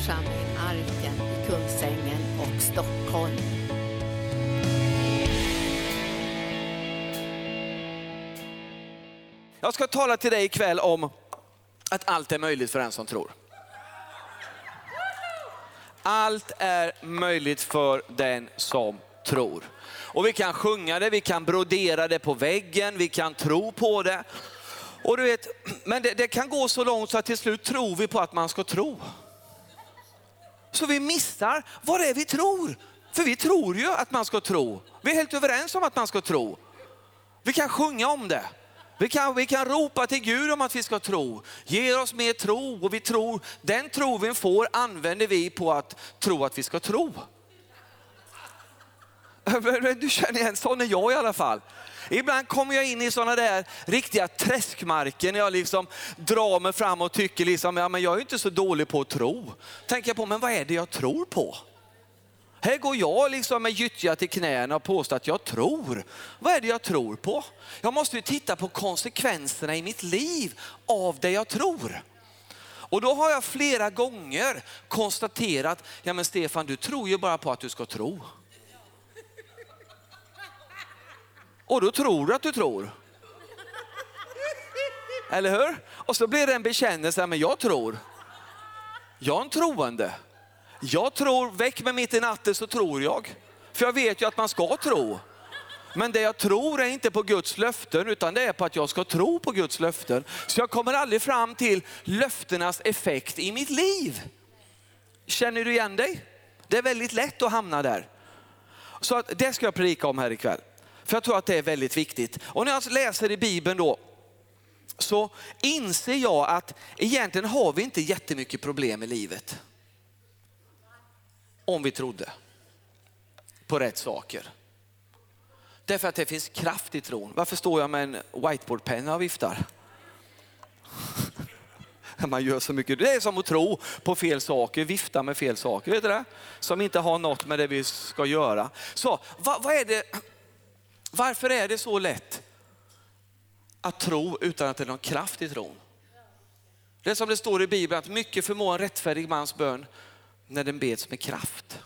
församling Arken i Kungsängen och Stockholm. Jag ska tala till dig ikväll om att allt är möjligt för den som tror. Allt är möjligt för den som tror. Och vi kan sjunga det, vi kan brodera det på väggen, vi kan tro på det. Och du vet, men det, det kan gå så långt så att till slut tror vi på att man ska tro. Så vi missar vad det är vi tror. För vi tror ju att man ska tro. Vi är helt överens om att man ska tro. Vi kan sjunga om det. Vi kan, vi kan ropa till Gud om att vi ska tro. Ge oss mer tro och vi tror, den tro vi får använder vi på att tro att vi ska tro. Du känner igen, sån är jag i alla fall. Ibland kommer jag in i sådana där riktiga träskmarker när jag liksom drar mig fram och tycker liksom, ja men jag är inte så dålig på att tro. Tänker jag på, men vad är det jag tror på? Här går jag liksom med gyttja till knäna och påstår att jag tror. Vad är det jag tror på? Jag måste ju titta på konsekvenserna i mitt liv av det jag tror. Och då har jag flera gånger konstaterat, ja men Stefan du tror ju bara på att du ska tro. Och då tror du att du tror. Eller hur? Och så blir det en bekännelse, men jag tror. Jag är en troende. Jag tror, väck mig mitt i natten så tror jag. För jag vet ju att man ska tro. Men det jag tror är inte på Guds löften utan det är på att jag ska tro på Guds löften. Så jag kommer aldrig fram till löftenas effekt i mitt liv. Känner du igen dig? Det är väldigt lätt att hamna där. Så att det ska jag predika om här ikväll. För jag tror att det är väldigt viktigt. Och när jag läser i Bibeln då, så inser jag att egentligen har vi inte jättemycket problem i livet. Om vi trodde på rätt saker. Därför att det finns kraft i tron. Varför står jag med en whiteboardpenna och viftar? Man gör så mycket. Det är som att tro på fel saker, vifta med fel saker. Vet du det? Som inte har något med det vi ska göra. Så vad, vad är det varför är det så lätt att tro utan att det är någon kraft i tron? Det är som det står i Bibeln att mycket förmår en rättfärdig mans bön när den beds med kraft.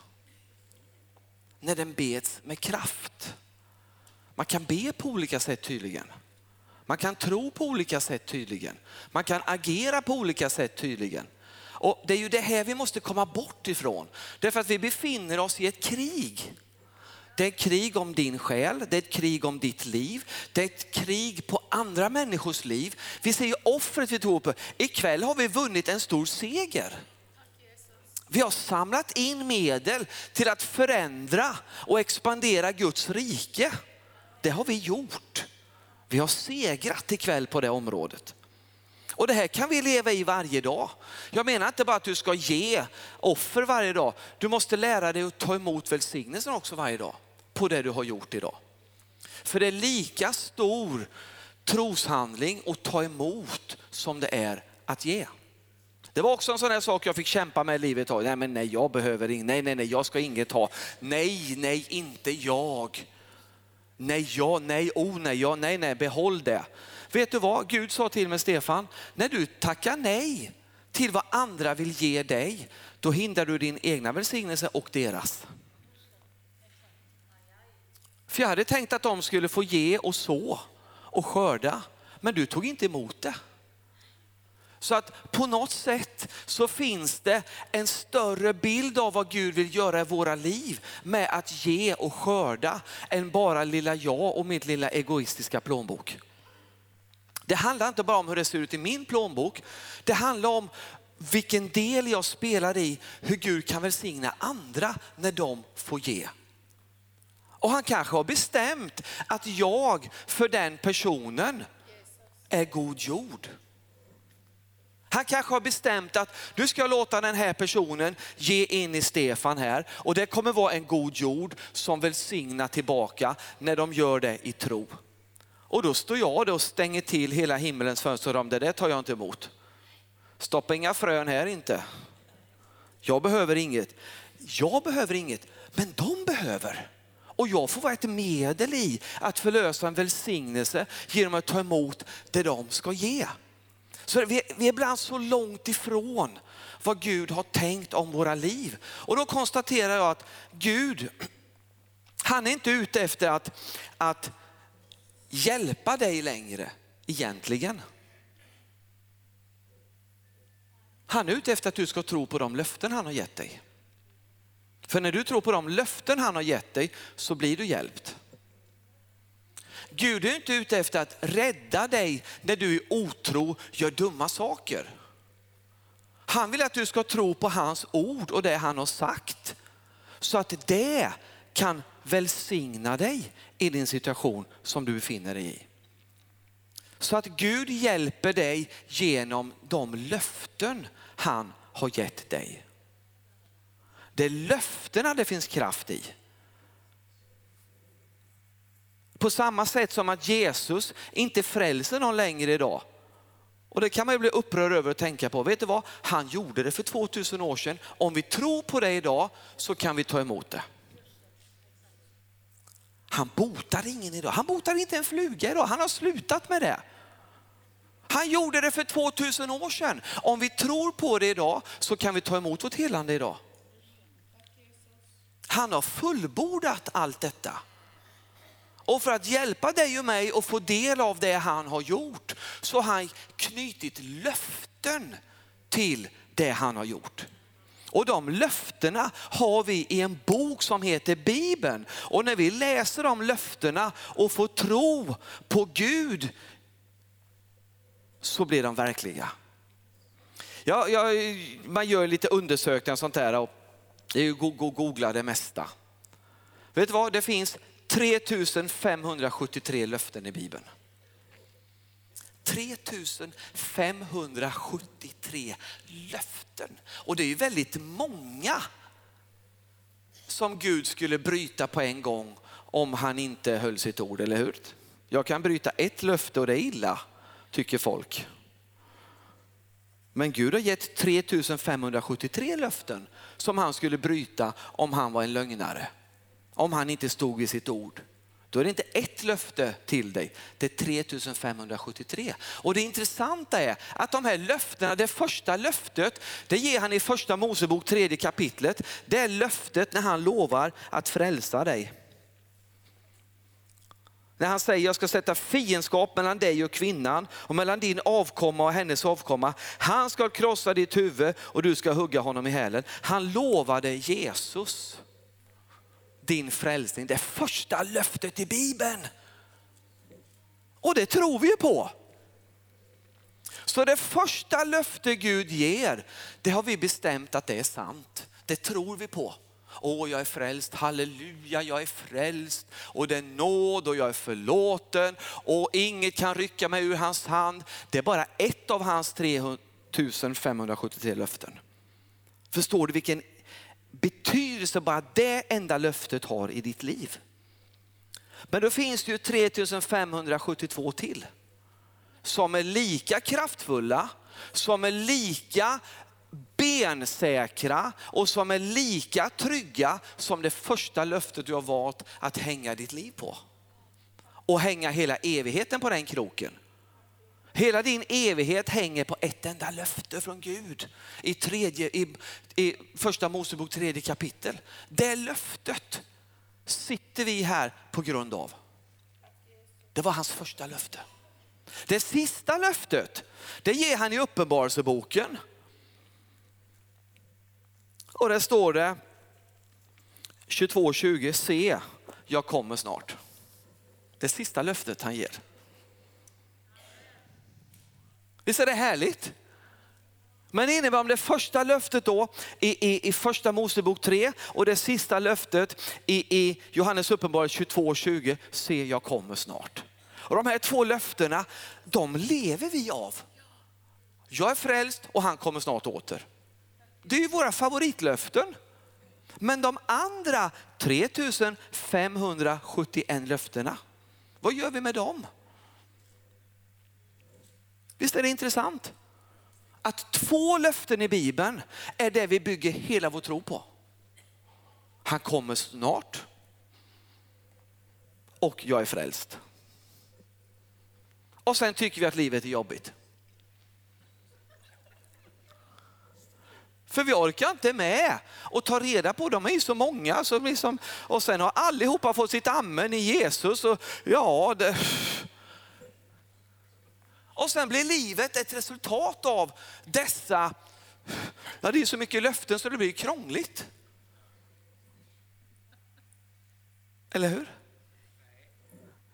När den beds med kraft. Man kan be på olika sätt tydligen. Man kan tro på olika sätt tydligen. Man kan agera på olika sätt tydligen. Och Det är ju det här vi måste komma bort ifrån. Därför att vi befinner oss i ett krig. Det är ett krig om din själ, det är ett krig om ditt liv, det är ett krig på andra människors liv. Vi ser ju offret vi tror på. Ikväll har vi vunnit en stor seger. Vi har samlat in medel till att förändra och expandera Guds rike. Det har vi gjort. Vi har segrat ikväll på det området. Och det här kan vi leva i varje dag. Jag menar inte bara att du ska ge offer varje dag. Du måste lära dig att ta emot välsignelsen också varje dag på det du har gjort idag. För det är lika stor troshandling att ta emot som det är att ge. Det var också en sån här sak jag fick kämpa med i livet. Nej, men nej, jag behöver inget. Nej, nej, nej, jag ska inget ha. Nej, nej, inte jag. Nej, ja, nej, oh, nej, ja, nej, nej, behåll det. Vet du vad? Gud sa till mig, Stefan, när du tackar nej till vad andra vill ge dig, då hindrar du din egna välsignelse och deras. För jag hade tänkt att de skulle få ge och så och skörda, men du tog inte emot det. Så att på något sätt så finns det en större bild av vad Gud vill göra i våra liv med att ge och skörda än bara lilla jag och mitt lilla egoistiska plånbok. Det handlar inte bara om hur det ser ut i min plånbok. Det handlar om vilken del jag spelar i hur Gud kan välsigna andra när de får ge. Och han kanske har bestämt att jag för den personen är god jord. Han kanske har bestämt att du ska låta den här personen ge in i Stefan här och det kommer vara en god jord som välsignar tillbaka när de gör det i tro. Och då står jag där och stänger till hela himmelens fönster om det där tar jag inte emot. Stoppa inga frön här inte. Jag behöver inget. Jag behöver inget, men de behöver. Och jag får vara ett medel i att förlösa en välsignelse genom att ta emot det de ska ge. Så vi, vi är ibland så långt ifrån vad Gud har tänkt om våra liv. Och då konstaterar jag att Gud, han är inte ute efter att, att hjälpa dig längre egentligen. Han är ute efter att du ska tro på de löften han har gett dig. För när du tror på de löften han har gett dig så blir du hjälpt. Gud är inte ute efter att rädda dig när du i otro gör dumma saker. Han vill att du ska tro på hans ord och det han har sagt. Så att det kan välsigna dig i din situation som du befinner dig i. Så att Gud hjälper dig genom de löften han har gett dig. Det är löftena det finns kraft i. På samma sätt som att Jesus inte frälser någon längre idag. Och det kan man ju bli upprörd över att tänka på. Vet du vad? Han gjorde det för 2000 år sedan. Om vi tror på det idag så kan vi ta emot det. Han botar ingen idag. Han botar inte en fluga idag. Han har slutat med det. Han gjorde det för 2000 år sedan. Om vi tror på det idag så kan vi ta emot vårt helande idag. Han har fullbordat allt detta. Och för att hjälpa dig och mig att få del av det han har gjort så har han knutit löften till det han har gjort. Och de löftena har vi i en bok som heter Bibeln. Och när vi läser de löftena och får tro på Gud så blir de verkliga. Ja, ja, man gör lite undersökningar och sånt där och googlar det mesta. Vet du vad, det finns 3573 löften i Bibeln. 3573 löften. Och det är ju väldigt många som Gud skulle bryta på en gång om han inte höll sitt ord, eller hur? Jag kan bryta ett löfte och det är illa, tycker folk. Men Gud har gett 3573 löften som han skulle bryta om han var en lögnare om han inte stod vid sitt ord. Då är det inte ett löfte till dig, det är 3573. Och det intressanta är att de här löftena, det första löftet, det ger han i första Mosebok tredje kapitlet. Det är löftet när han lovar att frälsa dig. När han säger jag ska sätta fiendskap mellan dig och kvinnan och mellan din avkomma och hennes avkomma. Han ska krossa ditt huvud och du ska hugga honom i hälen. Han lovade Jesus din frälsning. Det första löftet i Bibeln. Och det tror vi på. Så det första löfte Gud ger, det har vi bestämt att det är sant. Det tror vi på. Åh, jag är frälst, halleluja, jag är frälst och det är nåd och jag är förlåten och inget kan rycka mig ur hans hand. Det är bara ett av hans 3573 löften. Förstår du vilken betydelse bara det enda löftet har i ditt liv. Men då finns det ju 3572 till som är lika kraftfulla, som är lika bensäkra och som är lika trygga som det första löftet du har valt att hänga ditt liv på. Och hänga hela evigheten på den kroken. Hela din evighet hänger på ett enda löfte från Gud i, tredje, i, i första Mosebok tredje kapitel. Det löftet sitter vi här på grund av. Det var hans första löfte. Det sista löftet, det ger han i uppenbarelseboken. Och där står det 22.20, se jag kommer snart. Det sista löftet han ger. Visst är det härligt? Men det innebär om det första löftet då i, i, i första Mosebok 3 och det sista löftet i, i Johannes uppenbarelse 22.20, se jag kommer snart. Och de här två löftena, de lever vi av. Jag är frälst och han kommer snart åter. Det är ju våra favoritlöften. Men de andra 3571 löftena, vad gör vi med dem? Visst är det intressant? Att två löften i Bibeln är det vi bygger hela vår tro på. Han kommer snart och jag är frälst. Och sen tycker vi att livet är jobbigt. För vi orkar inte med att ta reda på, de är ju så många. Så liksom, och sen har allihopa fått sitt amen i Jesus. Och ja, det, och sen blir livet ett resultat av dessa, ja det är så mycket löften så det blir krångligt. Eller hur?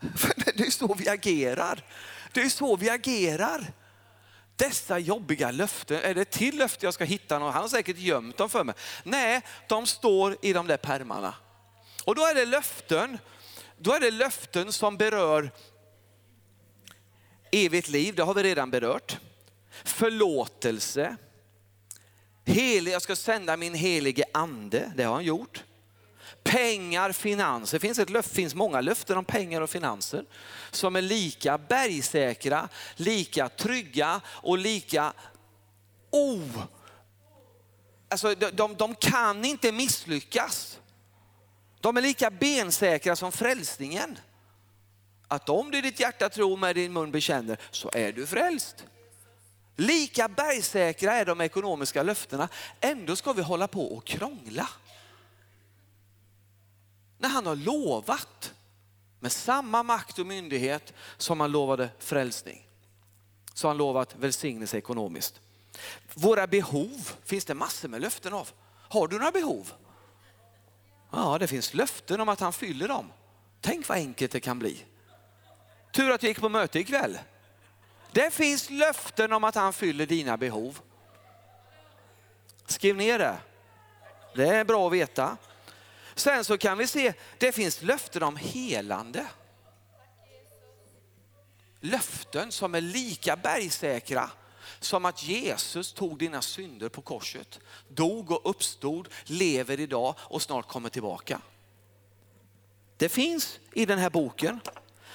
Det är så vi agerar. Det är så vi agerar. Dessa jobbiga löften, är det till löfte jag ska hitta någon? Han har säkert gömt dem för mig. Nej, de står i de där pärmarna. Och då är det löften, då är det löften som berör evigt liv, det har vi redan berört. Förlåtelse, helig, jag ska sända min helige ande, det har han gjort. Pengar, finanser. Det finns, ett löf, finns många löften om pengar och finanser som är lika bergsäkra, lika trygga och lika oh, alltså de, de, de kan inte misslyckas. De är lika bensäkra som frälsningen. Att om du i ditt hjärta tror med din mun bekänner så är du frälst. Lika bergsäkra är de ekonomiska löftena. Ändå ska vi hålla på och krångla när han har lovat med samma makt och myndighet som han lovade frälsning. Så han lovat välsignelse ekonomiskt. Våra behov finns det massor med löften av. Har du några behov? Ja, det finns löften om att han fyller dem. Tänk vad enkelt det kan bli. Tur att du gick på möte ikväll. Det finns löften om att han fyller dina behov. Skriv ner det. Det är bra att veta. Sen så kan vi se, det finns löften om helande. Löften som är lika bergsäkra som att Jesus tog dina synder på korset, dog och uppstod, lever idag och snart kommer tillbaka. Det finns i den här boken.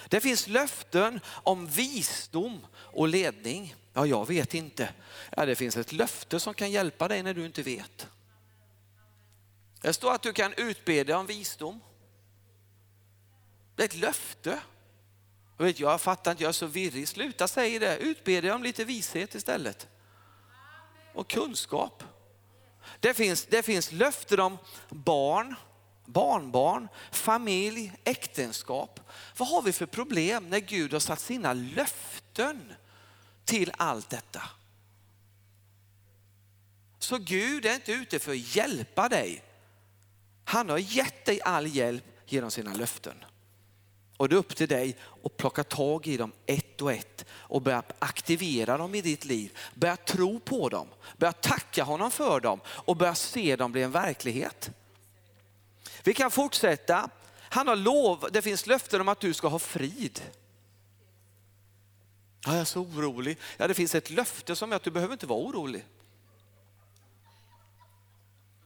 Det finns löften om visdom och ledning. Ja, jag vet inte. Ja, det finns ett löfte som kan hjälpa dig när du inte vet. Det står att du kan utbe dig om visdom. Det är ett löfte. Jag, vet, jag fattar inte, jag är så virrig. Sluta säga det. Utbe dig om lite vishet istället. Och kunskap. Det finns, det finns löften om barn, barnbarn, familj, äktenskap. Vad har vi för problem när Gud har satt sina löften till allt detta? Så Gud är inte ute för att hjälpa dig. Han har gett dig all hjälp genom sina löften. Och det är upp till dig att plocka tag i dem ett och ett och börja aktivera dem i ditt liv. Börja tro på dem, börja tacka honom för dem och börja se dem bli en verklighet. Vi kan fortsätta. Han har lov, det finns löften om att du ska ha frid. Ja, jag är så orolig. Ja, det finns ett löfte som är att du behöver inte vara orolig.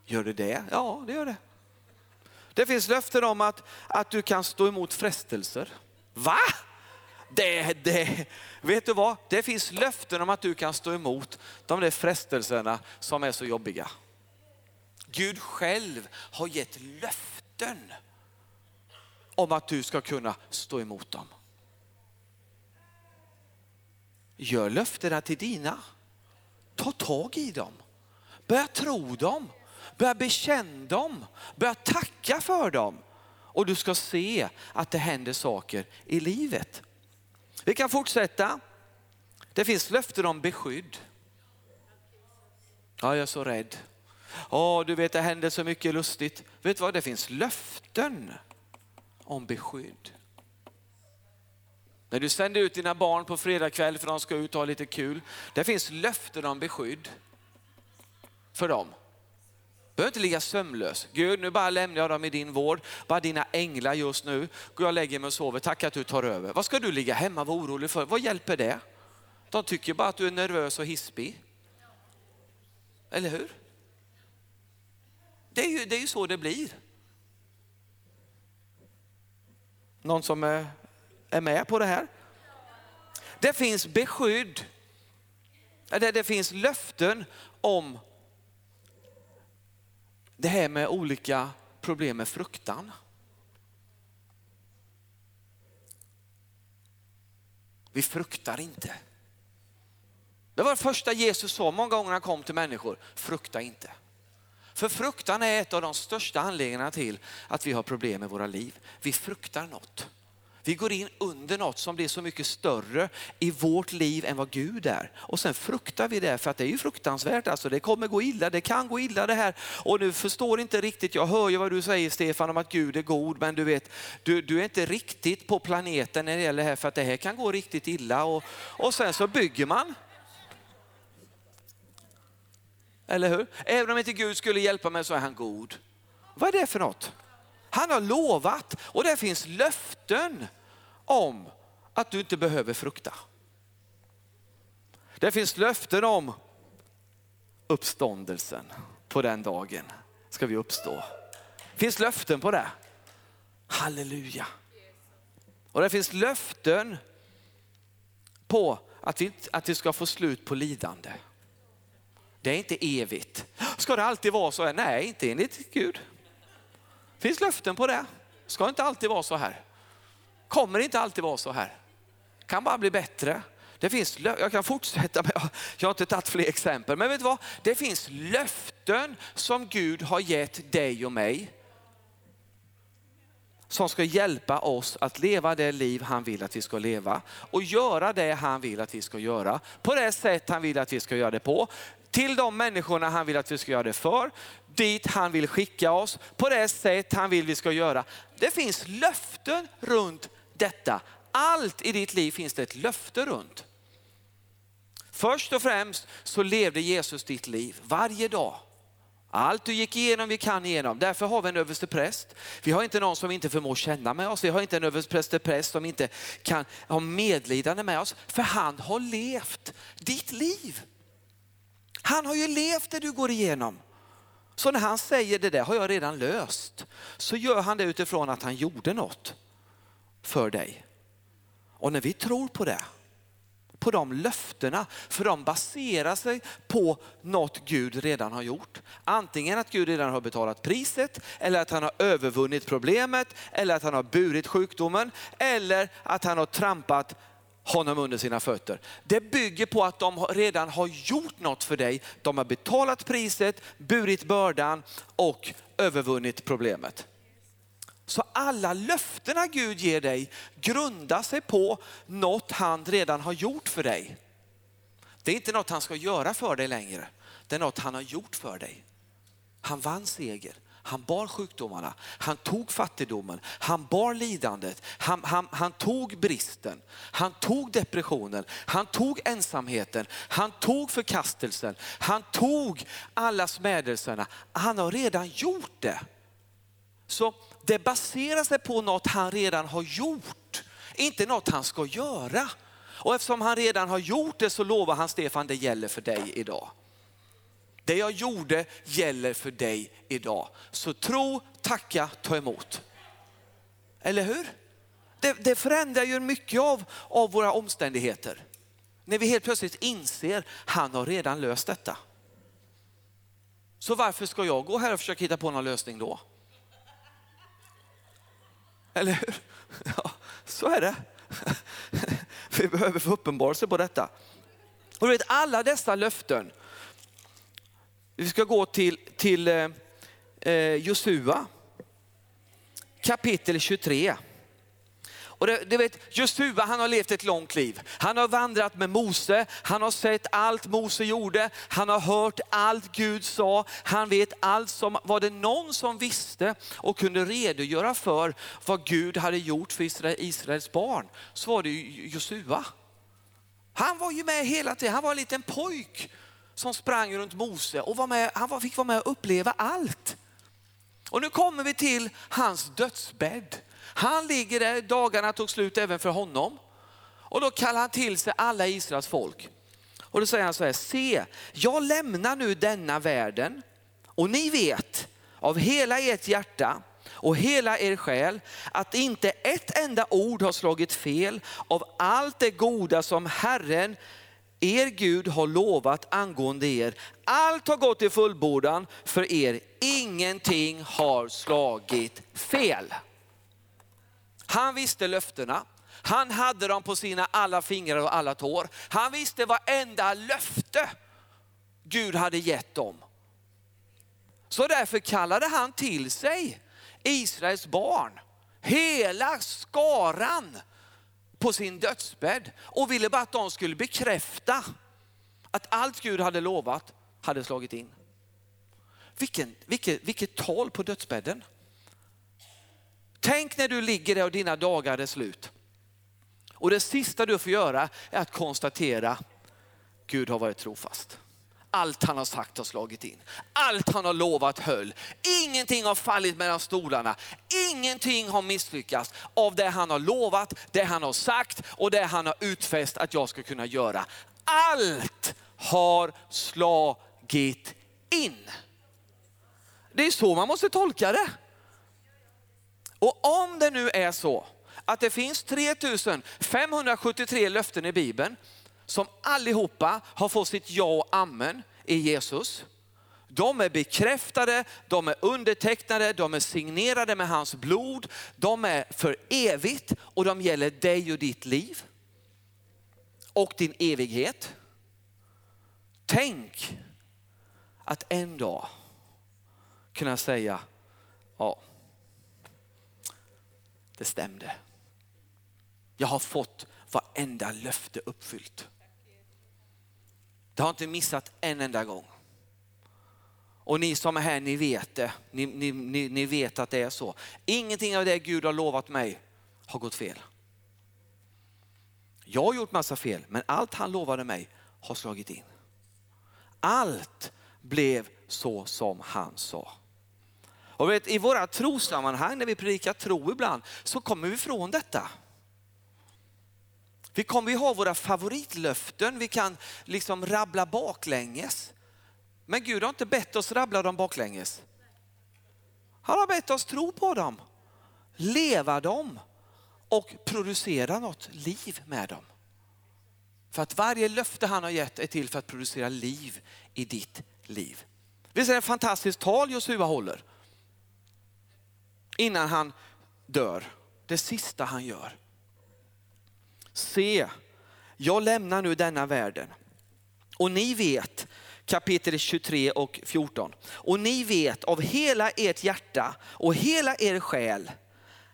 Gör det det? Ja, det gör det. Det finns löften om att, att du kan stå emot frestelser. Va? Det, det, vet du vad? Det finns löften om att du kan stå emot de där frestelserna som är så jobbiga. Gud själv har gett löften om att du ska kunna stå emot dem. Gör löftena till dina. Ta tag i dem. Börja tro dem. Börja bekänna dem, börja tacka för dem. Och du ska se att det händer saker i livet. Vi kan fortsätta. Det finns löften om beskydd. Ja, jag är så rädd. Ja, du vet det händer så mycket lustigt. Vet du vad, det finns löften om beskydd. När du sänder ut dina barn på fredagkväll för de ska ut och ha lite kul. Det finns löften om beskydd för dem Du behöver inte ligga sömnlös. Gud, nu bara lämnar jag dem i din vård. Bara dina änglar just nu. Går jag lägger mig och sover. Tack att du tar över. Vad ska du ligga hemma och vara orolig för? Vad hjälper det? De tycker bara att du är nervös och hispig. Eller hur? Det är ju, det är ju så det blir. Någon som är, är med på det här? Det finns beskydd. Det, det finns löften om det här med olika problem med fruktan. Vi fruktar inte. Det var det första Jesus sa många gånger när han kom till människor. Frukta inte. För fruktan är ett av de största anledningarna till att vi har problem med våra liv. Vi fruktar något. Vi går in under något som blir så mycket större i vårt liv än vad Gud är. Och sen fruktar vi det för att det är ju fruktansvärt. Alltså det kommer gå illa, det kan gå illa det här. Och nu förstår inte riktigt, jag hör ju vad du säger Stefan om att Gud är god, men du vet, du, du är inte riktigt på planeten när det gäller det här för att det här kan gå riktigt illa. Och, och sen så bygger man. Eller hur? Även om inte Gud skulle hjälpa mig så är han god. Vad är det för något? Han har lovat och det finns löften om att du inte behöver frukta. Det finns löften om uppståndelsen. På den dagen ska vi uppstå. Det finns löften på det. Halleluja. Och det finns löften på att vi, att vi ska få slut på lidande. Det är inte evigt. Ska det alltid vara så här? Nej, inte enligt Gud. Det finns löften på det. Ska inte alltid vara så här. Kommer inte alltid vara så här. Kan bara bli bättre. Det finns, jag kan fortsätta, med, jag har inte tagit fler exempel. Men vet du vad? Det finns löften som Gud har gett dig och mig. Som ska hjälpa oss att leva det liv han vill att vi ska leva. Och göra det han vill att vi ska göra. På det sätt han vill att vi ska göra det på till de människorna han vill att vi ska göra det för, dit han vill skicka oss, på det sätt han vill vi ska göra. Det finns löften runt detta. Allt i ditt liv finns det ett löfte runt. Först och främst så levde Jesus ditt liv varje dag. Allt du gick igenom, vi kan igenom. Därför har vi en överstepräst. Vi har inte någon som inte förmår känna med oss. Vi har inte en överstepräst som inte kan ha medlidande med oss. För han har levt ditt liv. Han har ju levt det du går igenom. Så när han säger det där har jag redan löst, så gör han det utifrån att han gjorde något för dig. Och när vi tror på det, på de löftena, för de baserar sig på något Gud redan har gjort. Antingen att Gud redan har betalat priset, eller att han har övervunnit problemet, eller att han har burit sjukdomen, eller att han har trampat honom under sina fötter. Det bygger på att de redan har gjort något för dig. De har betalat priset, burit bördan och övervunnit problemet. Så alla löftena Gud ger dig grundar sig på något han redan har gjort för dig. Det är inte något han ska göra för dig längre. Det är något han har gjort för dig. Han vann seger. Han bar sjukdomarna, han tog fattigdomen, han bar lidandet, han, han, han tog bristen, han tog depressionen, han tog ensamheten, han tog förkastelsen, han tog alla smädelserna. Han har redan gjort det. Så det baserar sig på något han redan har gjort, inte något han ska göra. Och eftersom han redan har gjort det så lovar han Stefan, det gäller för dig idag. Det jag gjorde gäller för dig idag. Så tro, tacka, ta emot. Eller hur? Det, det förändrar ju mycket av, av våra omständigheter. När vi helt plötsligt inser, han har redan löst detta. Så varför ska jag gå här och försöka hitta på någon lösning då? Eller hur? Ja, så är det. Vi behöver få uppenbarelse på detta. Och du vet alla dessa löften vi ska gå till, till eh, eh Josua kapitel 23. Och det, det vet, Josua han har levt ett långt liv. Han har vandrat med Mose, han har sett allt Mose gjorde, han har hört allt Gud sa, han vet allt som, var det någon som visste och kunde redogöra för vad Gud hade gjort för Israel, Israels barn, så var det Josua. Han var ju med hela tiden, han var en liten pojk som sprang runt Mose och var med, han fick vara med och uppleva allt. Och nu kommer vi till hans dödsbädd. Han ligger där, dagarna tog slut även för honom. Och då kallar han till sig alla Israels folk. Och då säger han så här, se, jag lämnar nu denna världen och ni vet av hela ert hjärta och hela er själ att inte ett enda ord har slagit fel av allt det goda som Herren er Gud har lovat angående er. Allt har gått i fullbordan för er. Ingenting har slagit fel. Han visste löftena. Han hade dem på sina alla fingrar och alla tår. Han visste varenda löfte Gud hade gett dem. Så därför kallade han till sig Israels barn, hela skaran på sin dödsbädd och ville bara att de skulle bekräfta att allt Gud hade lovat hade slagit in. Vilken, vilket, vilket tal på dödsbädden. Tänk när du ligger där och dina dagar är slut. Och det sista du får göra är att konstatera, Gud har varit trofast. Allt han har sagt har slagit in. Allt han har lovat höll. Ingenting har fallit mellan stolarna. Ingenting har misslyckats av det han har lovat, det han har sagt och det han har utfäst att jag ska kunna göra. Allt har slagit in. Det är så man måste tolka det. Och om det nu är så att det finns 3573 löften i Bibeln som allihopa har fått sitt ja och amen i Jesus. De är bekräftade, de är undertecknade, de är signerade med hans blod. De är för evigt och de gäller dig och ditt liv. Och din evighet. Tänk att en dag kunna säga, ja, det stämde. Jag har fått varenda löfte uppfyllt. Det har inte missat en enda gång. Och ni som är här, ni vet det. Ni, ni, ni, ni vet att det är så. Ingenting av det Gud har lovat mig har gått fel. Jag har gjort massa fel, men allt han lovade mig har slagit in. Allt blev så som han sa. Och vet, I våra trosammanhang när vi predikar tro ibland så kommer vi ifrån detta. Vi kommer ju ha våra favoritlöften, vi kan liksom rabbla baklänges. Men Gud har inte bett oss rabbla dem baklänges. Han har bett oss tro på dem, leva dem och producera något liv med dem. För att varje löfte han har gett är till för att producera liv i ditt liv. Visst är det ett fantastiskt tal Josua håller? Innan han dör, det sista han gör. Se, jag lämnar nu denna världen. Och ni vet, kapitel 23 och 14. Och ni vet av hela ert hjärta och hela er själ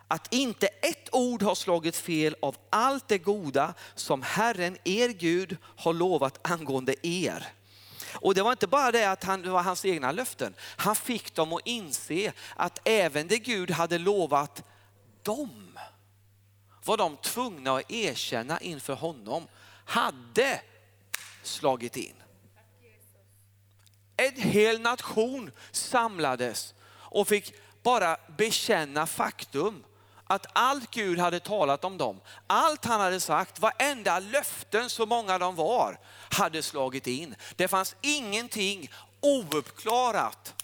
att inte ett ord har slagit fel av allt det goda som Herren, er Gud, har lovat angående er. Och det var inte bara det att han, det var hans egna löften. Han fick dem att inse att även det Gud hade lovat dem var de tvungna att erkänna inför honom hade slagit in. En hel nation samlades och fick bara bekänna faktum att allt Gud hade talat om dem, allt han hade sagt, varenda löften, så många de var, hade slagit in. Det fanns ingenting ouppklarat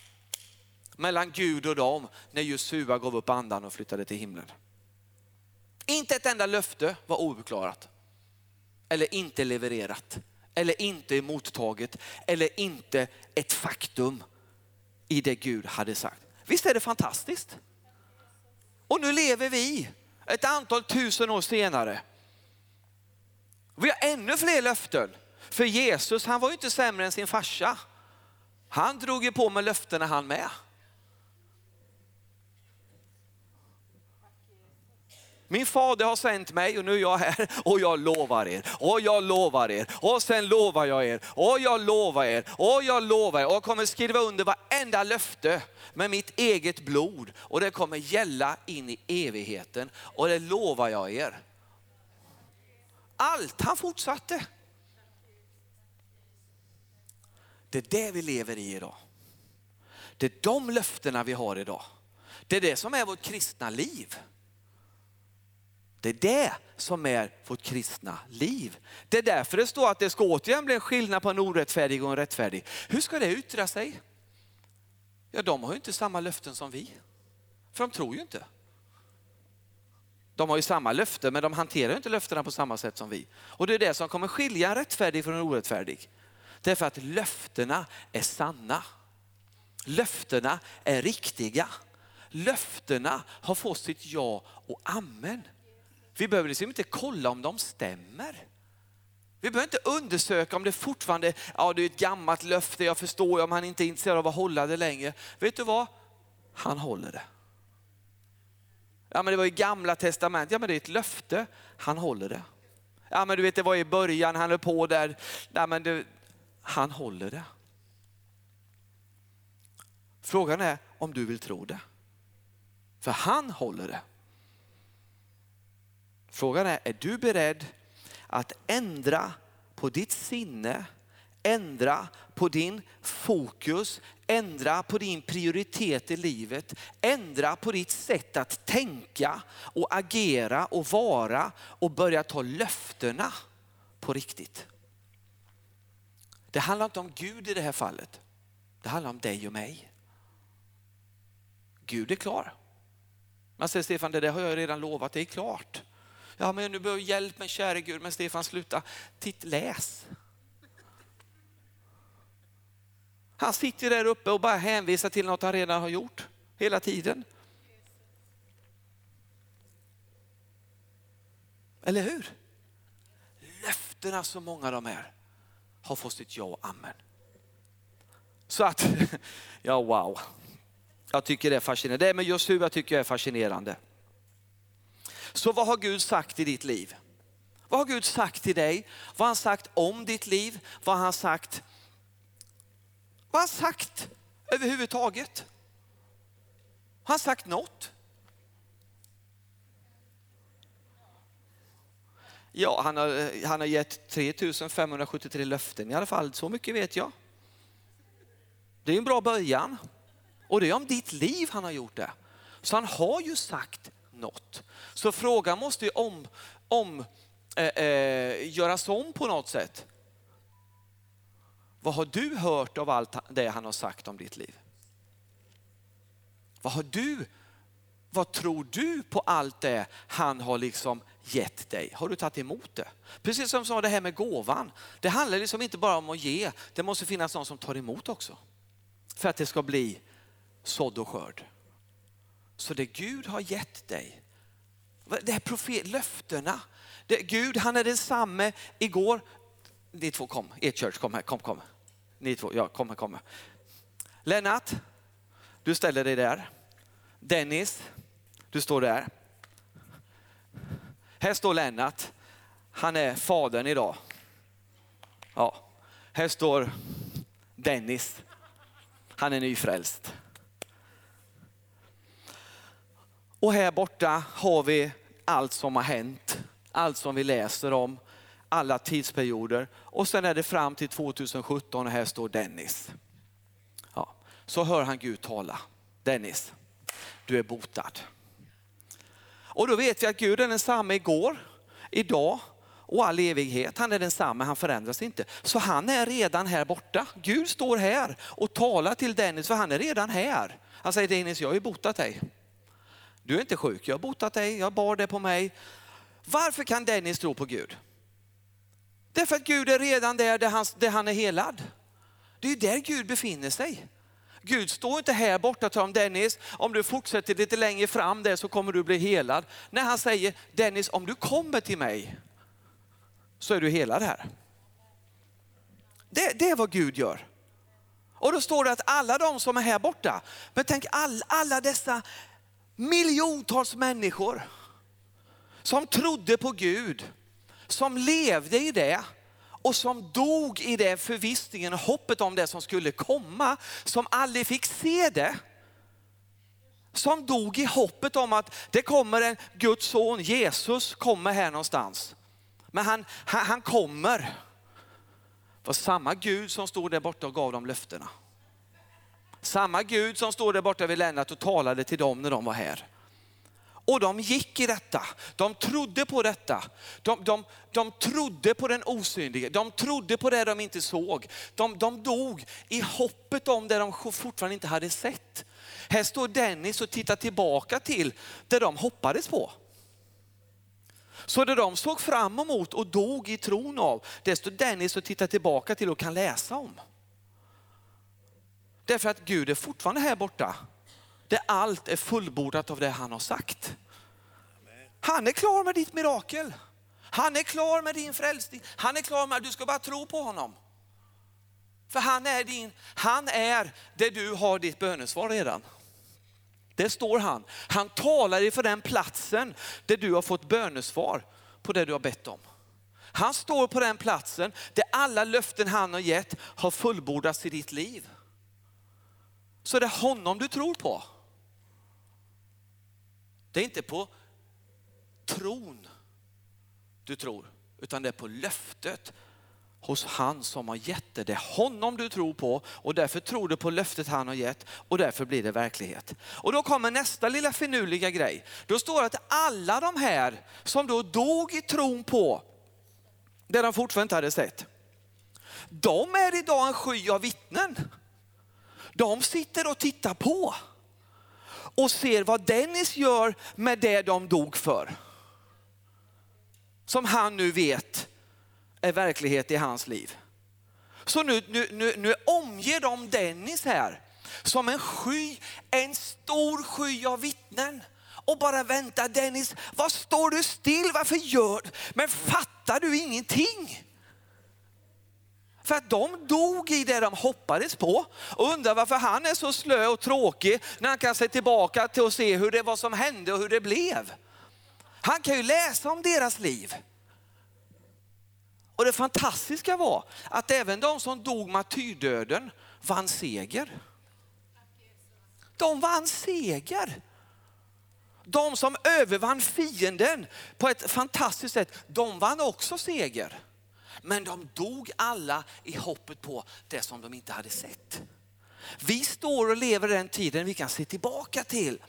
mellan Gud och dem när Josua gav upp andan och flyttade till himlen. Inte ett enda löfte var ouppklarat. Eller inte levererat. Eller inte mottaget. Eller inte ett faktum i det Gud hade sagt. Visst är det fantastiskt? Och nu lever vi ett antal tusen år senare. Vi har ännu fler löften. För Jesus han var ju inte sämre än sin farsa. Han drog ju på med löftena han med. Min fader har sänt mig och nu är jag här och jag lovar er och jag lovar er och sen lovar jag er och jag lovar er och jag lovar er och jag kommer skriva under varenda löfte med mitt eget blod och det kommer gälla in i evigheten och det lovar jag er. Allt, han fortsatte. Det är det vi lever i idag. Det är de löftena vi har idag. Det är det som är vårt kristna liv. Det är det som är vårt kristna liv. Det är därför det står att det ska återigen bli en skillnad på en orättfärdig och en rättfärdig. Hur ska det yttra sig? Ja, de har ju inte samma löften som vi. För de tror ju inte. De har ju samma löfte men de hanterar inte löftena på samma sätt som vi. Och det är det som kommer skilja en rättfärdig från en orättfärdig. Därför att löftena är sanna. Löftena är riktiga. Löftena har fått sitt ja och amen. Vi behöver liksom inte kolla om de stämmer. Vi behöver inte undersöka om det fortfarande, ja det är ett gammalt löfte, jag förstår om han inte är intresserad av att hålla det längre. Vet du vad? Han håller det. Ja men det var i gamla testamentet, ja men det är ett löfte, han håller det. Ja men du vet det var i början, han höll på där, ja, men det, han håller det. Frågan är om du vill tro det. För han håller det. Frågan är, är du beredd att ändra på ditt sinne, ändra på din fokus, ändra på din prioritet i livet, ändra på ditt sätt att tänka och agera och vara och börja ta löftena på riktigt. Det handlar inte om Gud i det här fallet. Det handlar om dig och mig. Gud är klar. Man säger Stefan, det där har jag redan lovat, det är klart. Ja, men nu behöver hjälp med käre Gud. Men Stefan, sluta. Titt, läs. Han sitter där uppe och bara hänvisar till något han redan har gjort hela tiden. Eller hur? Löftena så många de är har fått sitt ja och amen. Så att, ja wow. Jag tycker det är fascinerande. Det med just hur jag tycker jag är fascinerande. Så vad har Gud sagt i ditt liv? Vad har Gud sagt till dig? Vad har han sagt om ditt liv? Vad har han sagt? Vad har han sagt överhuvudtaget? Har han sagt något? Ja, han har, han har gett 3573 löften i alla fall, så mycket vet jag. Det är en bra början. Och det är om ditt liv han har gjort det. Så han har ju sagt något. Så frågan måste ju om, om, eh, eh, göras om på något sätt. Vad har du hört av allt det han har sagt om ditt liv? Vad har du, vad tror du på allt det han har liksom gett dig? Har du tagit emot det? Precis som sa det här med gåvan. Det handlar liksom inte bara om att ge, det måste finnas någon som tar emot också. För att det ska bli sådd och skörd. Så det Gud har gett dig, det här profet, löftena. Det, Gud han är densamme igår. Ni två kom, er church kom här, kom kom. Ni två, ja kom här, kom här. Lennart, du ställer dig där. Dennis, du står där. Här står Lennart, han är fadern idag. Ja, här står Dennis, han är nyfrälst. Och här borta har vi allt som har hänt, allt som vi läser om, alla tidsperioder. Och sen är det fram till 2017 och här står Dennis. Ja, så hör han Gud tala. Dennis, du är botad. Och då vet vi att Gud är densamme igår, idag och all evighet. Han är densamme, han förändras inte. Så han är redan här borta. Gud står här och talar till Dennis för han är redan här. Han säger Dennis, jag har ju botat dig. Du är inte sjuk, jag har botat dig, jag bar det på mig. Varför kan Dennis tro på Gud? Därför att Gud är redan där, där han, där han är helad. Det är där Gud befinner sig. Gud står inte här borta och om Dennis, om du fortsätter lite längre fram där så kommer du bli helad. När han säger Dennis, om du kommer till mig så är du helad här. Det, det är vad Gud gör. Och då står det att alla de som är här borta, men tänk all, alla dessa miljontals människor som trodde på Gud, som levde i det och som dog i det förvissningen och hoppet om det som skulle komma, som aldrig fick se det. Som dog i hoppet om att det kommer en Guds son, Jesus kommer här någonstans. Men han, han, han kommer. Det var samma Gud som stod där borta och gav dem löftena. Samma Gud som står där borta vid Lennart och talade till dem när de var här. Och de gick i detta. De trodde på detta. De, de, de trodde på den osynliga. De trodde på det de inte såg. De, de dog i hoppet om det de fortfarande inte hade sett. Här står Dennis och tittar tillbaka till det de hoppades på. Så det de såg fram emot och dog i tron av, det står Dennis och tittar tillbaka till och kan läsa om. Därför att Gud är fortfarande här borta. Där allt är fullbordat av det han har sagt. Han är klar med ditt mirakel. Han är klar med din frälsning. Han är klar med att du ska bara tro på honom. För han är din, han är det du har ditt bönesvar redan. Det står han. Han talar inför den platsen där du har fått bönesvar på det du har bett om. Han står på den platsen där alla löften han har gett har fullbordats i ditt liv. Så är det honom du tror på. Det är inte på tron du tror, utan det är på löftet hos han som har gett det. Det är honom du tror på och därför tror du på löftet han har gett och därför blir det verklighet. Och då kommer nästa lilla finurliga grej. Då står det att alla de här som då dog i tron på det de fortfarande inte hade sett. De är idag en sky av vittnen. De sitter och tittar på och ser vad Dennis gör med det de dog för. Som han nu vet är verklighet i hans liv. Så nu, nu, nu, nu omger de Dennis här som en sky, en stor sky av vittnen. Och bara vänta Dennis, vad står du still? Varför gör du? Men fattar du ingenting? För att de dog i det de hoppades på och undrar varför han är så slö och tråkig när han kan se tillbaka till och se hur det var som hände och hur det blev. Han kan ju läsa om deras liv. Och det fantastiska var att även de som dog martyrdöden vann seger. De vann seger. De som övervann fienden på ett fantastiskt sätt, de vann också seger. Men de dog alla i hoppet på det som de inte hade sett. Vi står och lever i den tiden vi kan se tillbaka till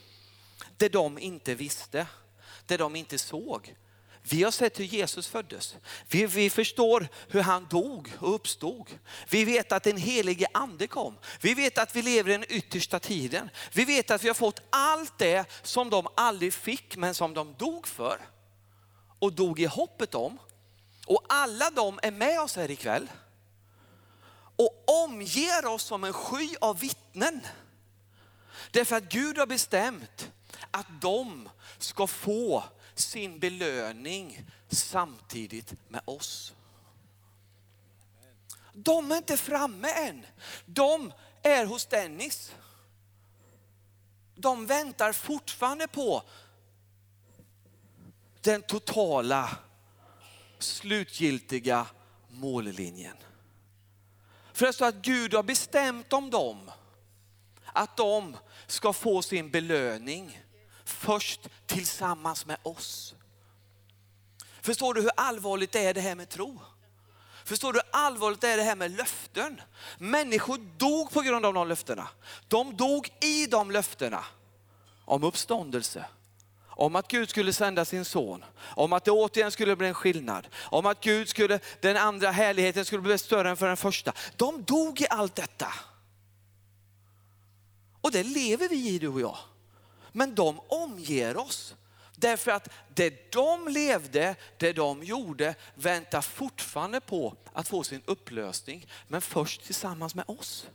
det de inte visste, det de inte såg. Vi har sett hur Jesus föddes. Vi, vi, förstår hur han dog och uppstod. Vi vet att den helige ande kom. Vi vet att vi lever i den yttersta tiden. Vi vet att vi har fått allt det som de aldrig fick men som de dog för. Och dog i hoppet om. Och alla de är med oss här ikväll. Och omger oss som en sky av vittnen. Därför att Gud har bestämt att de ska få sin belöning samtidigt med oss. De är inte framme än. De är hos Dennis. De väntar fortfarande på den totala slutgiltiga mållinjen. För det står att Gud har bestämt om dem att de ska få sin belöning först tillsammans med oss. Förstår du hur allvarligt det är det här med tro? Förstår du hur allvarligt det är det här med löften? Människor dog på grund av de löftena. De dog i de löftena om uppståndelse, om att Gud skulle sända sin son, om att det återigen skulle bli en skillnad, om att Gud skulle, den andra härligheten skulle bli större än för den första. De dog i allt detta. Och det lever vi i du och jag. Men de omger oss. Därför att det de levde, det de gjorde, väntar fortfarande på att få sin upplösning. Men först tillsammans med oss.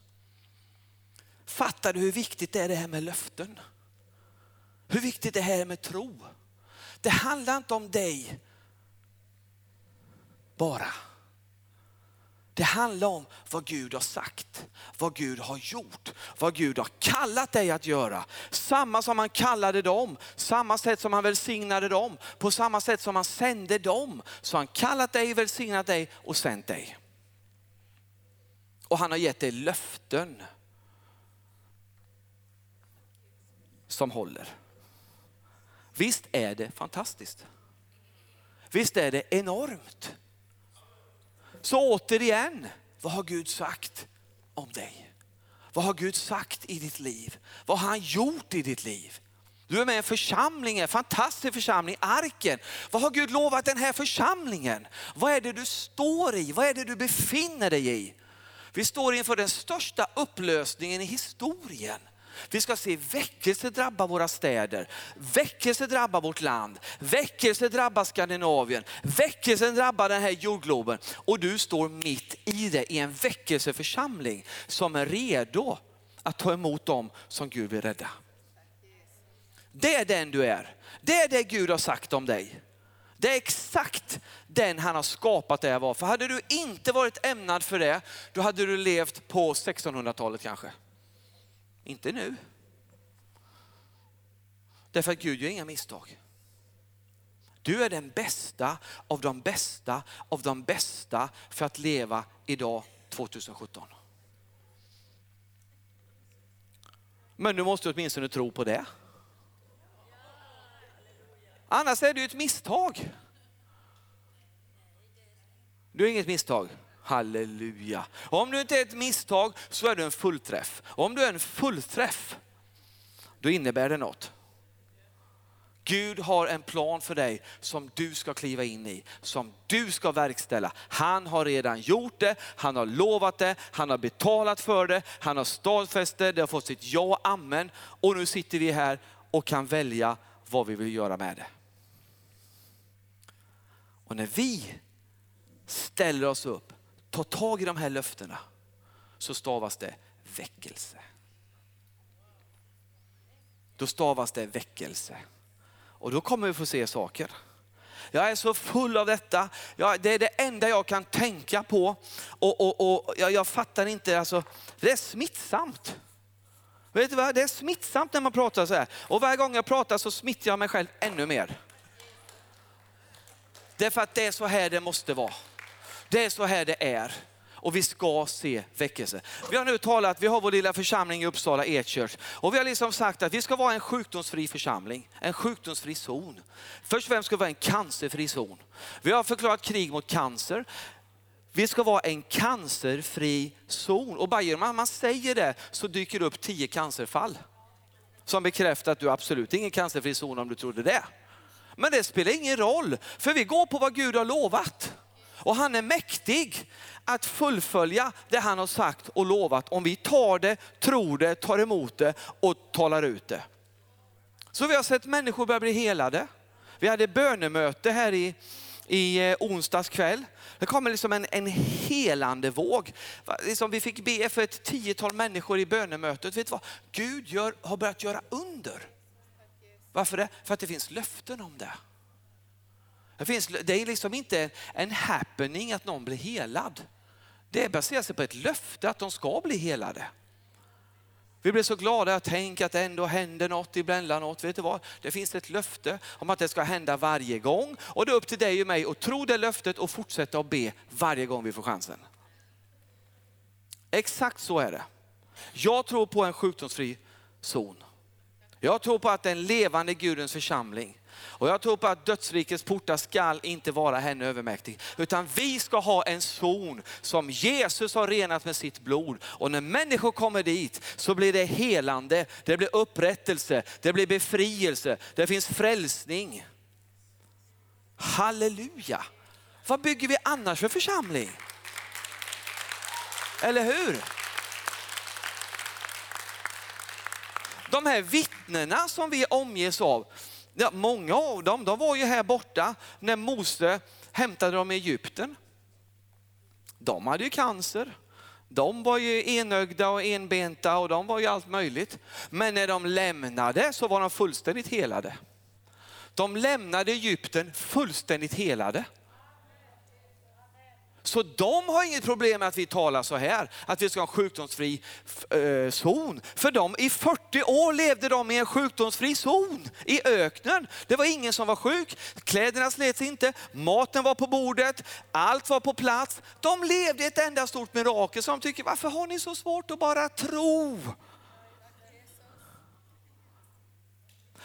Fattar du hur viktigt det är det här med löften? Hur viktigt det här är med tro? Det handlar inte om dig bara. Det handlar om vad Gud har sagt, vad Gud har gjort, vad Gud har kallat dig att göra. Samma som han kallade dem, samma sätt som han välsignade dem, på samma sätt som han sände dem. Så han kallat dig, välsignat dig och sänt dig. Och han har gett dig löften som håller. Visst är det fantastiskt? Visst är det enormt? Så återigen, vad har Gud sagt om dig? Vad har Gud sagt i ditt liv? Vad har han gjort i ditt liv? Du är med i en församling, en fantastisk församling, Arken. Vad har Gud lovat den här församlingen? Vad är det du står i? Vad är det du befinner dig i? Vi står inför den största upplösningen i historien. Vi ska se väckelse drabba våra städer, väckelse drabba vårt land, väckelse drabba Skandinavien, väckelse drabba den här jordgloben. Och du står mitt i det, i en väckelseförsamling som är redo att ta emot dem som Gud vill rädda. Det är den du är. Det är det Gud har sagt om dig. Det är exakt den han har skapat dig att vara. För hade du inte varit ämnad för det, då hade du levt på 1600-talet kanske. Inte nu. Därför att Gud gör inga misstag. Du är den bästa av de bästa av de bästa för att leva idag 2017. Men du måste åtminstone tro på det. Annars är det ju ett misstag. Du är inget misstag. Halleluja. Om du inte är ett misstag så är du en fullträff. Om du är en fullträff, då innebär det något. Gud har en plan för dig som du ska kliva in i, som du ska verkställa. Han har redan gjort det, han har lovat det, han har betalat för det, han har stadfäst det, det har fått sitt ja och amen. Och nu sitter vi här och kan välja vad vi vill göra med det. Och när vi ställer oss upp, ta tag i de här löftena, så stavas det väckelse. Då stavas det väckelse. Och då kommer vi få se saker. Jag är så full av detta. Jag, det är det enda jag kan tänka på. Och, och, och jag, jag, fattar inte, alltså, det är smittsamt. Vet du vad? Det är smittsamt när man pratar så här. Och varje gång jag pratar så smittar jag mig själv ännu mer. Därför att det är så här det måste vara. Det är så här det är. Och vi ska se väckelse. Vi har nu talat, vi har vår lilla församling i Uppsala E-church. Och vi har liksom sagt att vi ska vara en sjukdomsfri församling, en sjukdomsfri zon. Först och främst ska vi vara en cancerfri zon. Vi har förklarat krig mot cancer. Vi ska vara en cancerfri zon. Och bara genom att man säger det så dyker det upp tio cancerfall. Som bekräftar att du absolut är ingen cancerfri zon om du trodde det. Men det spelar ingen roll, för vi går på vad Gud har lovat. Och han är mäktig att fullfölja det han har sagt och lovat om vi tar det, tror det, tar emot det och talar ut det. Så vi har sett människor börja bli helade. Vi hade bönemöte här i, i eh, onsdags kväll. Det kom liksom en, en helande våg. Liksom vi fick be för ett tiotal människor i bönemötet. Vet du vad? Gud gör, har börjat göra under. Varför det? För att det finns löften om det. Det, finns, det är liksom inte en happening att någon blir helad. Det baserar sig på ett löfte att de ska bli helade. Vi blir så glada att tänka att det ändå händer något emellanåt. Vet du vad? Det finns ett löfte om att det ska hända varje gång. Och det är upp till dig och mig att tro det löftet och fortsätta att be varje gång vi får chansen. Exakt så är det. Jag tror på en sjukdomsfri zon. Jag tror på att den levande Gudens församling och jag tror på att dödsrikets portar skall inte vara henne övermäktig. Utan vi ska ha en zon som Jesus har renat med sitt blod. Och när människor kommer dit så blir det helande, det blir upprättelse, det blir befrielse, det finns frälsning. Halleluja! Vad bygger vi annars för församling? Eller hur? De här vittnena som vi omges av, ja, många av dem de var ju här borta när Mose hämtade dem i Egypten. De hade ju cancer. De var ju enögda och enbenta och de var ju allt möjligt. Men när de lämnade så var de fullständigt helade. De lämnade Egypten fullständigt helade. Så de har inget problem med att vi talar så här, att vi ska ha en sjukdomsfri eh, zon. För de, i 40 år levde de i en sjukdomsfri zon i öknen. Det var ingen som var sjuk, kläderna slets inte, maten var på bordet, allt var på plats. De levde ett enda stort mirakel så de tycker, varför har ni så svårt att bara tro?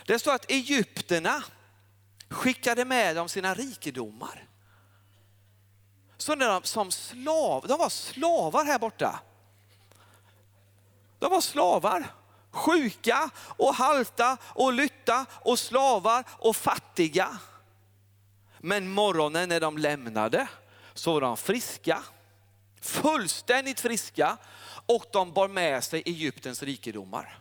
Det står att egyptierna skickade med dem sina rikedomar. Så när de, som slav, de var slavar här borta. De var slavar. Sjuka och halta och lytta och slavar och fattiga. Men morgonen när de lämnade så var de friska, fullständigt friska och de bar med sig Egyptens rikedomar.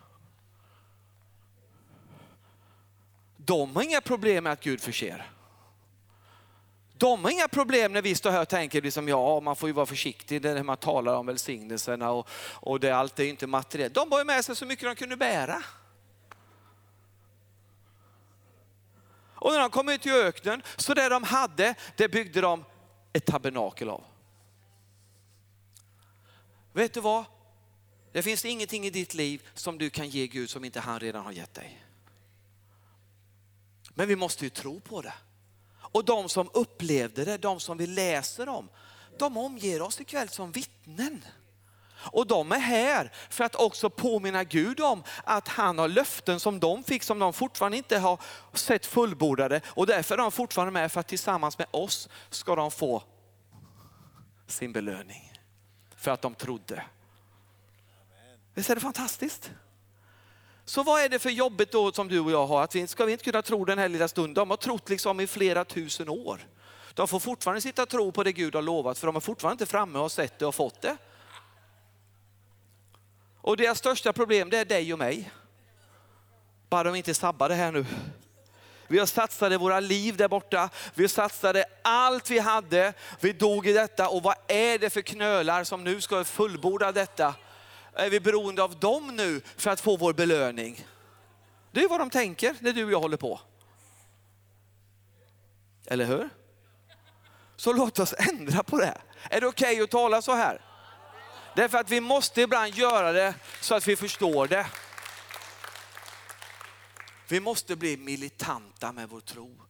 De har inga problem med att Gud förser. De har inga problem när vi står här och tänker liksom, ja, man får ju vara försiktig när man talar om välsignelserna och, och det, allt är inte materiellt. De bar med sig så mycket de kunde bära. Och när de kom ut i öknen, så det de hade, det byggde de ett tabernakel av. Vet du vad? Det finns ingenting i ditt liv som du kan ge Gud som inte han redan har gett dig. Men vi måste ju tro på det. Och de som upplevde det, de som vi läser om, de omger oss ikväll som vittnen. Och de är här för att också påminna Gud om att han har löften som de fick som de fortfarande inte har sett fullbordade. Och därför är de fortfarande med för att tillsammans med oss ska de få sin belöning. För att de trodde. Visst är det fantastiskt? Så vad är det för jobbet då som du och jag har? Att vi, ska vi inte kunna tro den här lilla stunden? De har trott liksom i flera tusen år. De får fortfarande sitta och tro på det Gud har lovat för de är fortfarande inte framme och sett det och fått det. Och deras största problem det är dig och mig. Bara de inte sabbar det här nu. Vi har satsat våra liv där borta. Vi satsade allt vi hade. Vi dog i detta och vad är det för knölar som nu ska fullborda detta? Är vi beroende av dem nu för att få vår belöning? Det är vad de tänker när du och jag håller på. Eller hur? Så låt oss ändra på det. Är det okej okay att tala så här? Därför att vi måste ibland göra det så att vi förstår det. Vi måste bli militanta med vår tro.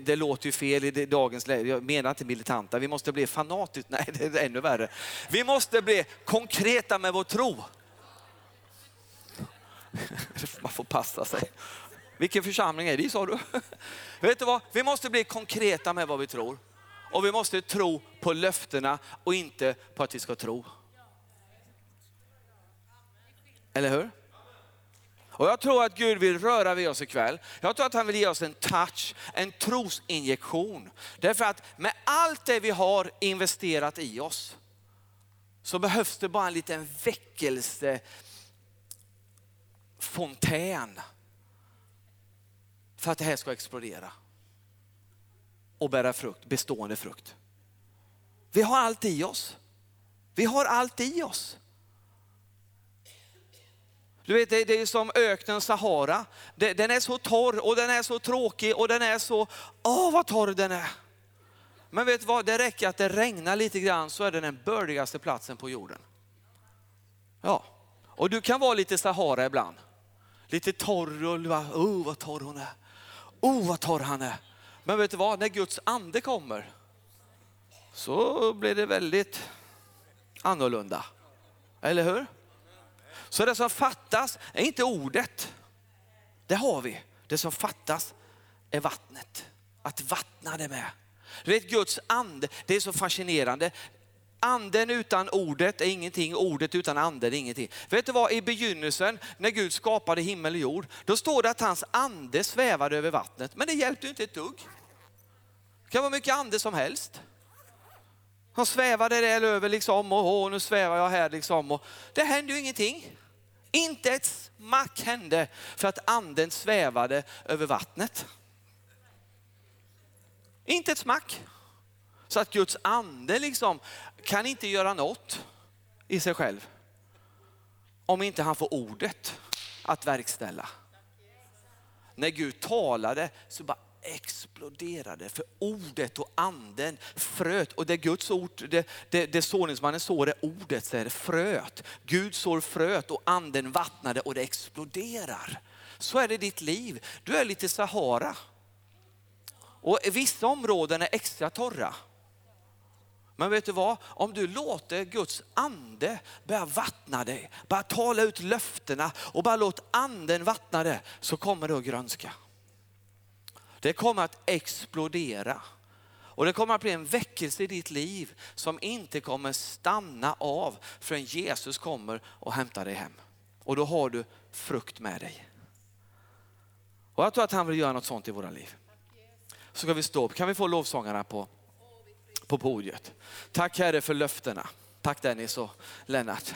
Det låter ju fel i dagens läge, jag menar inte militanta. Vi måste bli fanatiska, nej det är ännu värre. Vi måste bli konkreta med vår tro. Man får passa sig. Vilken församling är det sa du? Vet du vad? Vi måste bli konkreta med vad vi tror. Och vi måste tro på löftena och inte på att vi ska tro. Eller hur? Och jag tror att Gud vill röra vid oss ikväll. Jag tror att han vill ge oss en touch, en trosinjektion. Därför att med allt det vi har investerat i oss så behövs det bara en liten väckelsefontän. för att det här ska explodera och bära frukt, bestående frukt. Vi har allt i oss. Vi har allt i oss. Du vet, det, är som öknen Sahara. Den är så torr och den är så tråkig och den är så, åh vad torr den är. Men vet du vad, det räcker att det regnar lite grann så är det den bördigaste platsen på jorden. Ja, och du kan vara lite Sahara ibland. Lite torr och oh vad torr hon är. Oh vad torr han är. Men vet du vad, när Guds ande kommer så blir det väldigt annorlunda. Eller hur? Så det som fattas är inte ordet. Det har vi. Det som fattas är vattnet. Att vattna det med. Du vet Guds ande, det är så fascinerande. Anden utan ordet är ingenting, ordet utan anden är ingenting. Vet du vad, i begynnelsen när Gud skapade himmel och jord, då står det att hans ande svävade över vattnet. Men det hjälpte ju inte ett dugg. Det kan vara mycket ande som helst. De svävade där över liksom och åh, nu svävar jag här liksom. Och det hände ju ingenting. Inte ett smack hände för att anden svävade över vattnet. Inte ett smack. Så att Guds ande liksom kan inte göra något i sig själv. Om inte han får ordet att verkställa. När Gud talade så bara exploderade för ordet och anden fröt. Och det Guds ord, det, det, det såningsmannen sår är ordet, så är det fröt. Gud sår fröt och anden vattnade och det exploderar. Så är det i ditt liv. Du är lite Sahara. Och vissa områden är extra torra. Men vet du vad? Om du låter Guds ande börja vattna dig, bara tala ut löftena och bara låt anden vattna det så kommer det att grönska. Det kommer att explodera. Och det kommer att bli en väckelse i ditt liv som inte kommer stanna av förrän Jesus kommer och hämtar dig hem. Och då har du frukt med dig. Och jag tror att han vill göra något sånt i våra liv. Så ska vi stå upp. Kan vi få lovsångarna på, på podiet? Tack Herre för löftena. Tack Dennis och Lennart.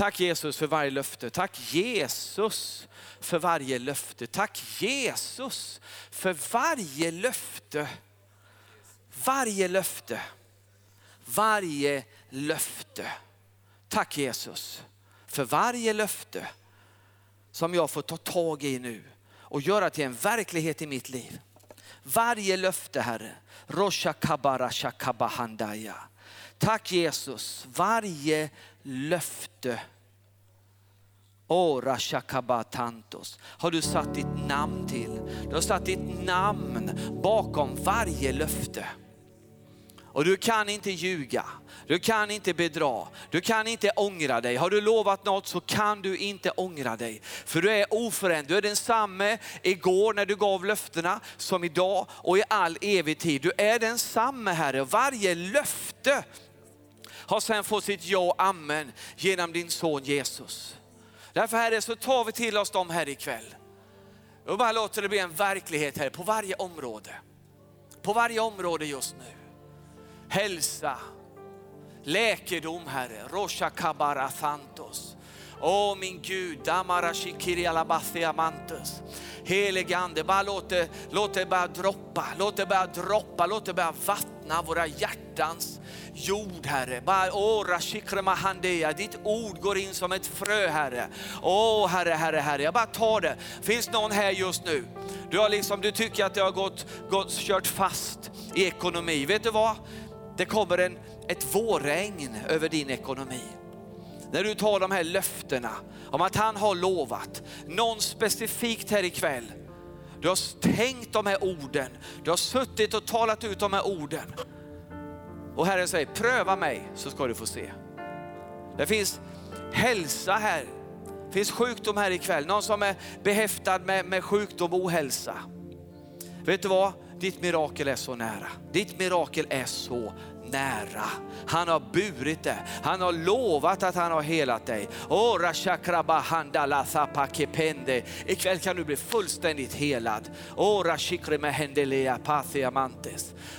Tack Jesus för varje löfte. Tack Jesus för varje löfte. Tack Jesus för varje löfte. Varje löfte. Varje löfte. Tack Jesus för varje löfte som jag får ta tag i nu och göra till en verklighet i mitt liv. Varje löfte Herre, Rosha kabara shakabahandaya. Tack Jesus, varje löfte Ora shakabatantos har du satt ditt namn till. Du har satt ditt namn bakom varje löfte. Och du kan inte ljuga, du kan inte bedra, du kan inte ångra dig. Har du lovat något så kan du inte ångra dig. För du är oförändrad, du är densamme igår när du gav löftena som idag och i all evig tid. Du är densamme Herre. Varje löfte har sedan fått sitt ja och amen genom din son Jesus. Därför Herre så tar vi till oss dem här ikväll. Och bara låter det bli en verklighet här på varje område. På varje område just nu. Hälsa, läkedom Herre, Rosha Kabara Santos. Åh min Gud, Damara Shikiri Alabathia Mantus. Helige Ande, bara låt det, låt det bara droppa, låt det bara droppa, låt det bara vattna våra hjärtans jord Herre. Bara, åh, ditt ord går in som ett frö Herre. Åh Herre, Herre, Herre, jag bara tar det. Finns någon här just nu? Du, har liksom, du tycker att det har gått, gått, kört fast i ekonomi. Vet du vad? Det kommer en, ett vårregn över din ekonomi. När du tar de här löftena om att han har lovat, någon specifikt här ikväll, du har tänkt de här orden, du har suttit och talat ut de här orden. Och Herren säger, pröva mig så ska du få se. Det finns hälsa här, det finns sjukdom här ikväll. Någon som är behäftad med, med sjukdom och ohälsa. Vet du vad? Ditt mirakel är så nära. Ditt mirakel är så nära. Han har burit det. Han har lovat att han har helat dig. Ora Ikväll kan du bli fullständigt helad. Ora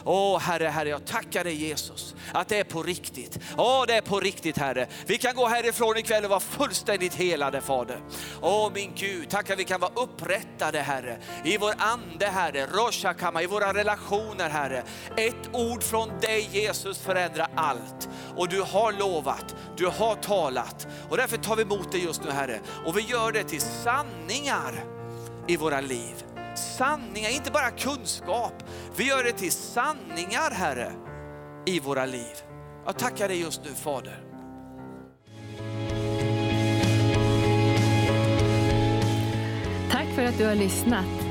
Åh Herre, Herre, jag tackar dig Jesus att det är på riktigt. Åh, det är på riktigt Herre. Vi kan gå härifrån ikväll och vara fullständigt helade Fader. Åh min Gud, tack att vi kan vara upprättade Herre. I vår ande Herre, Roshakama, i våra relationer Herre. Ett ord från dig Jesus förändra allt. Och du har lovat, du har talat. Och därför tar vi emot det just nu Herre. Och vi gör det till sanningar i våra liv. Sanningar, inte bara kunskap. Vi gör det till sanningar Herre i våra liv. Jag tackar dig just nu Fader. Tack för att du har lyssnat.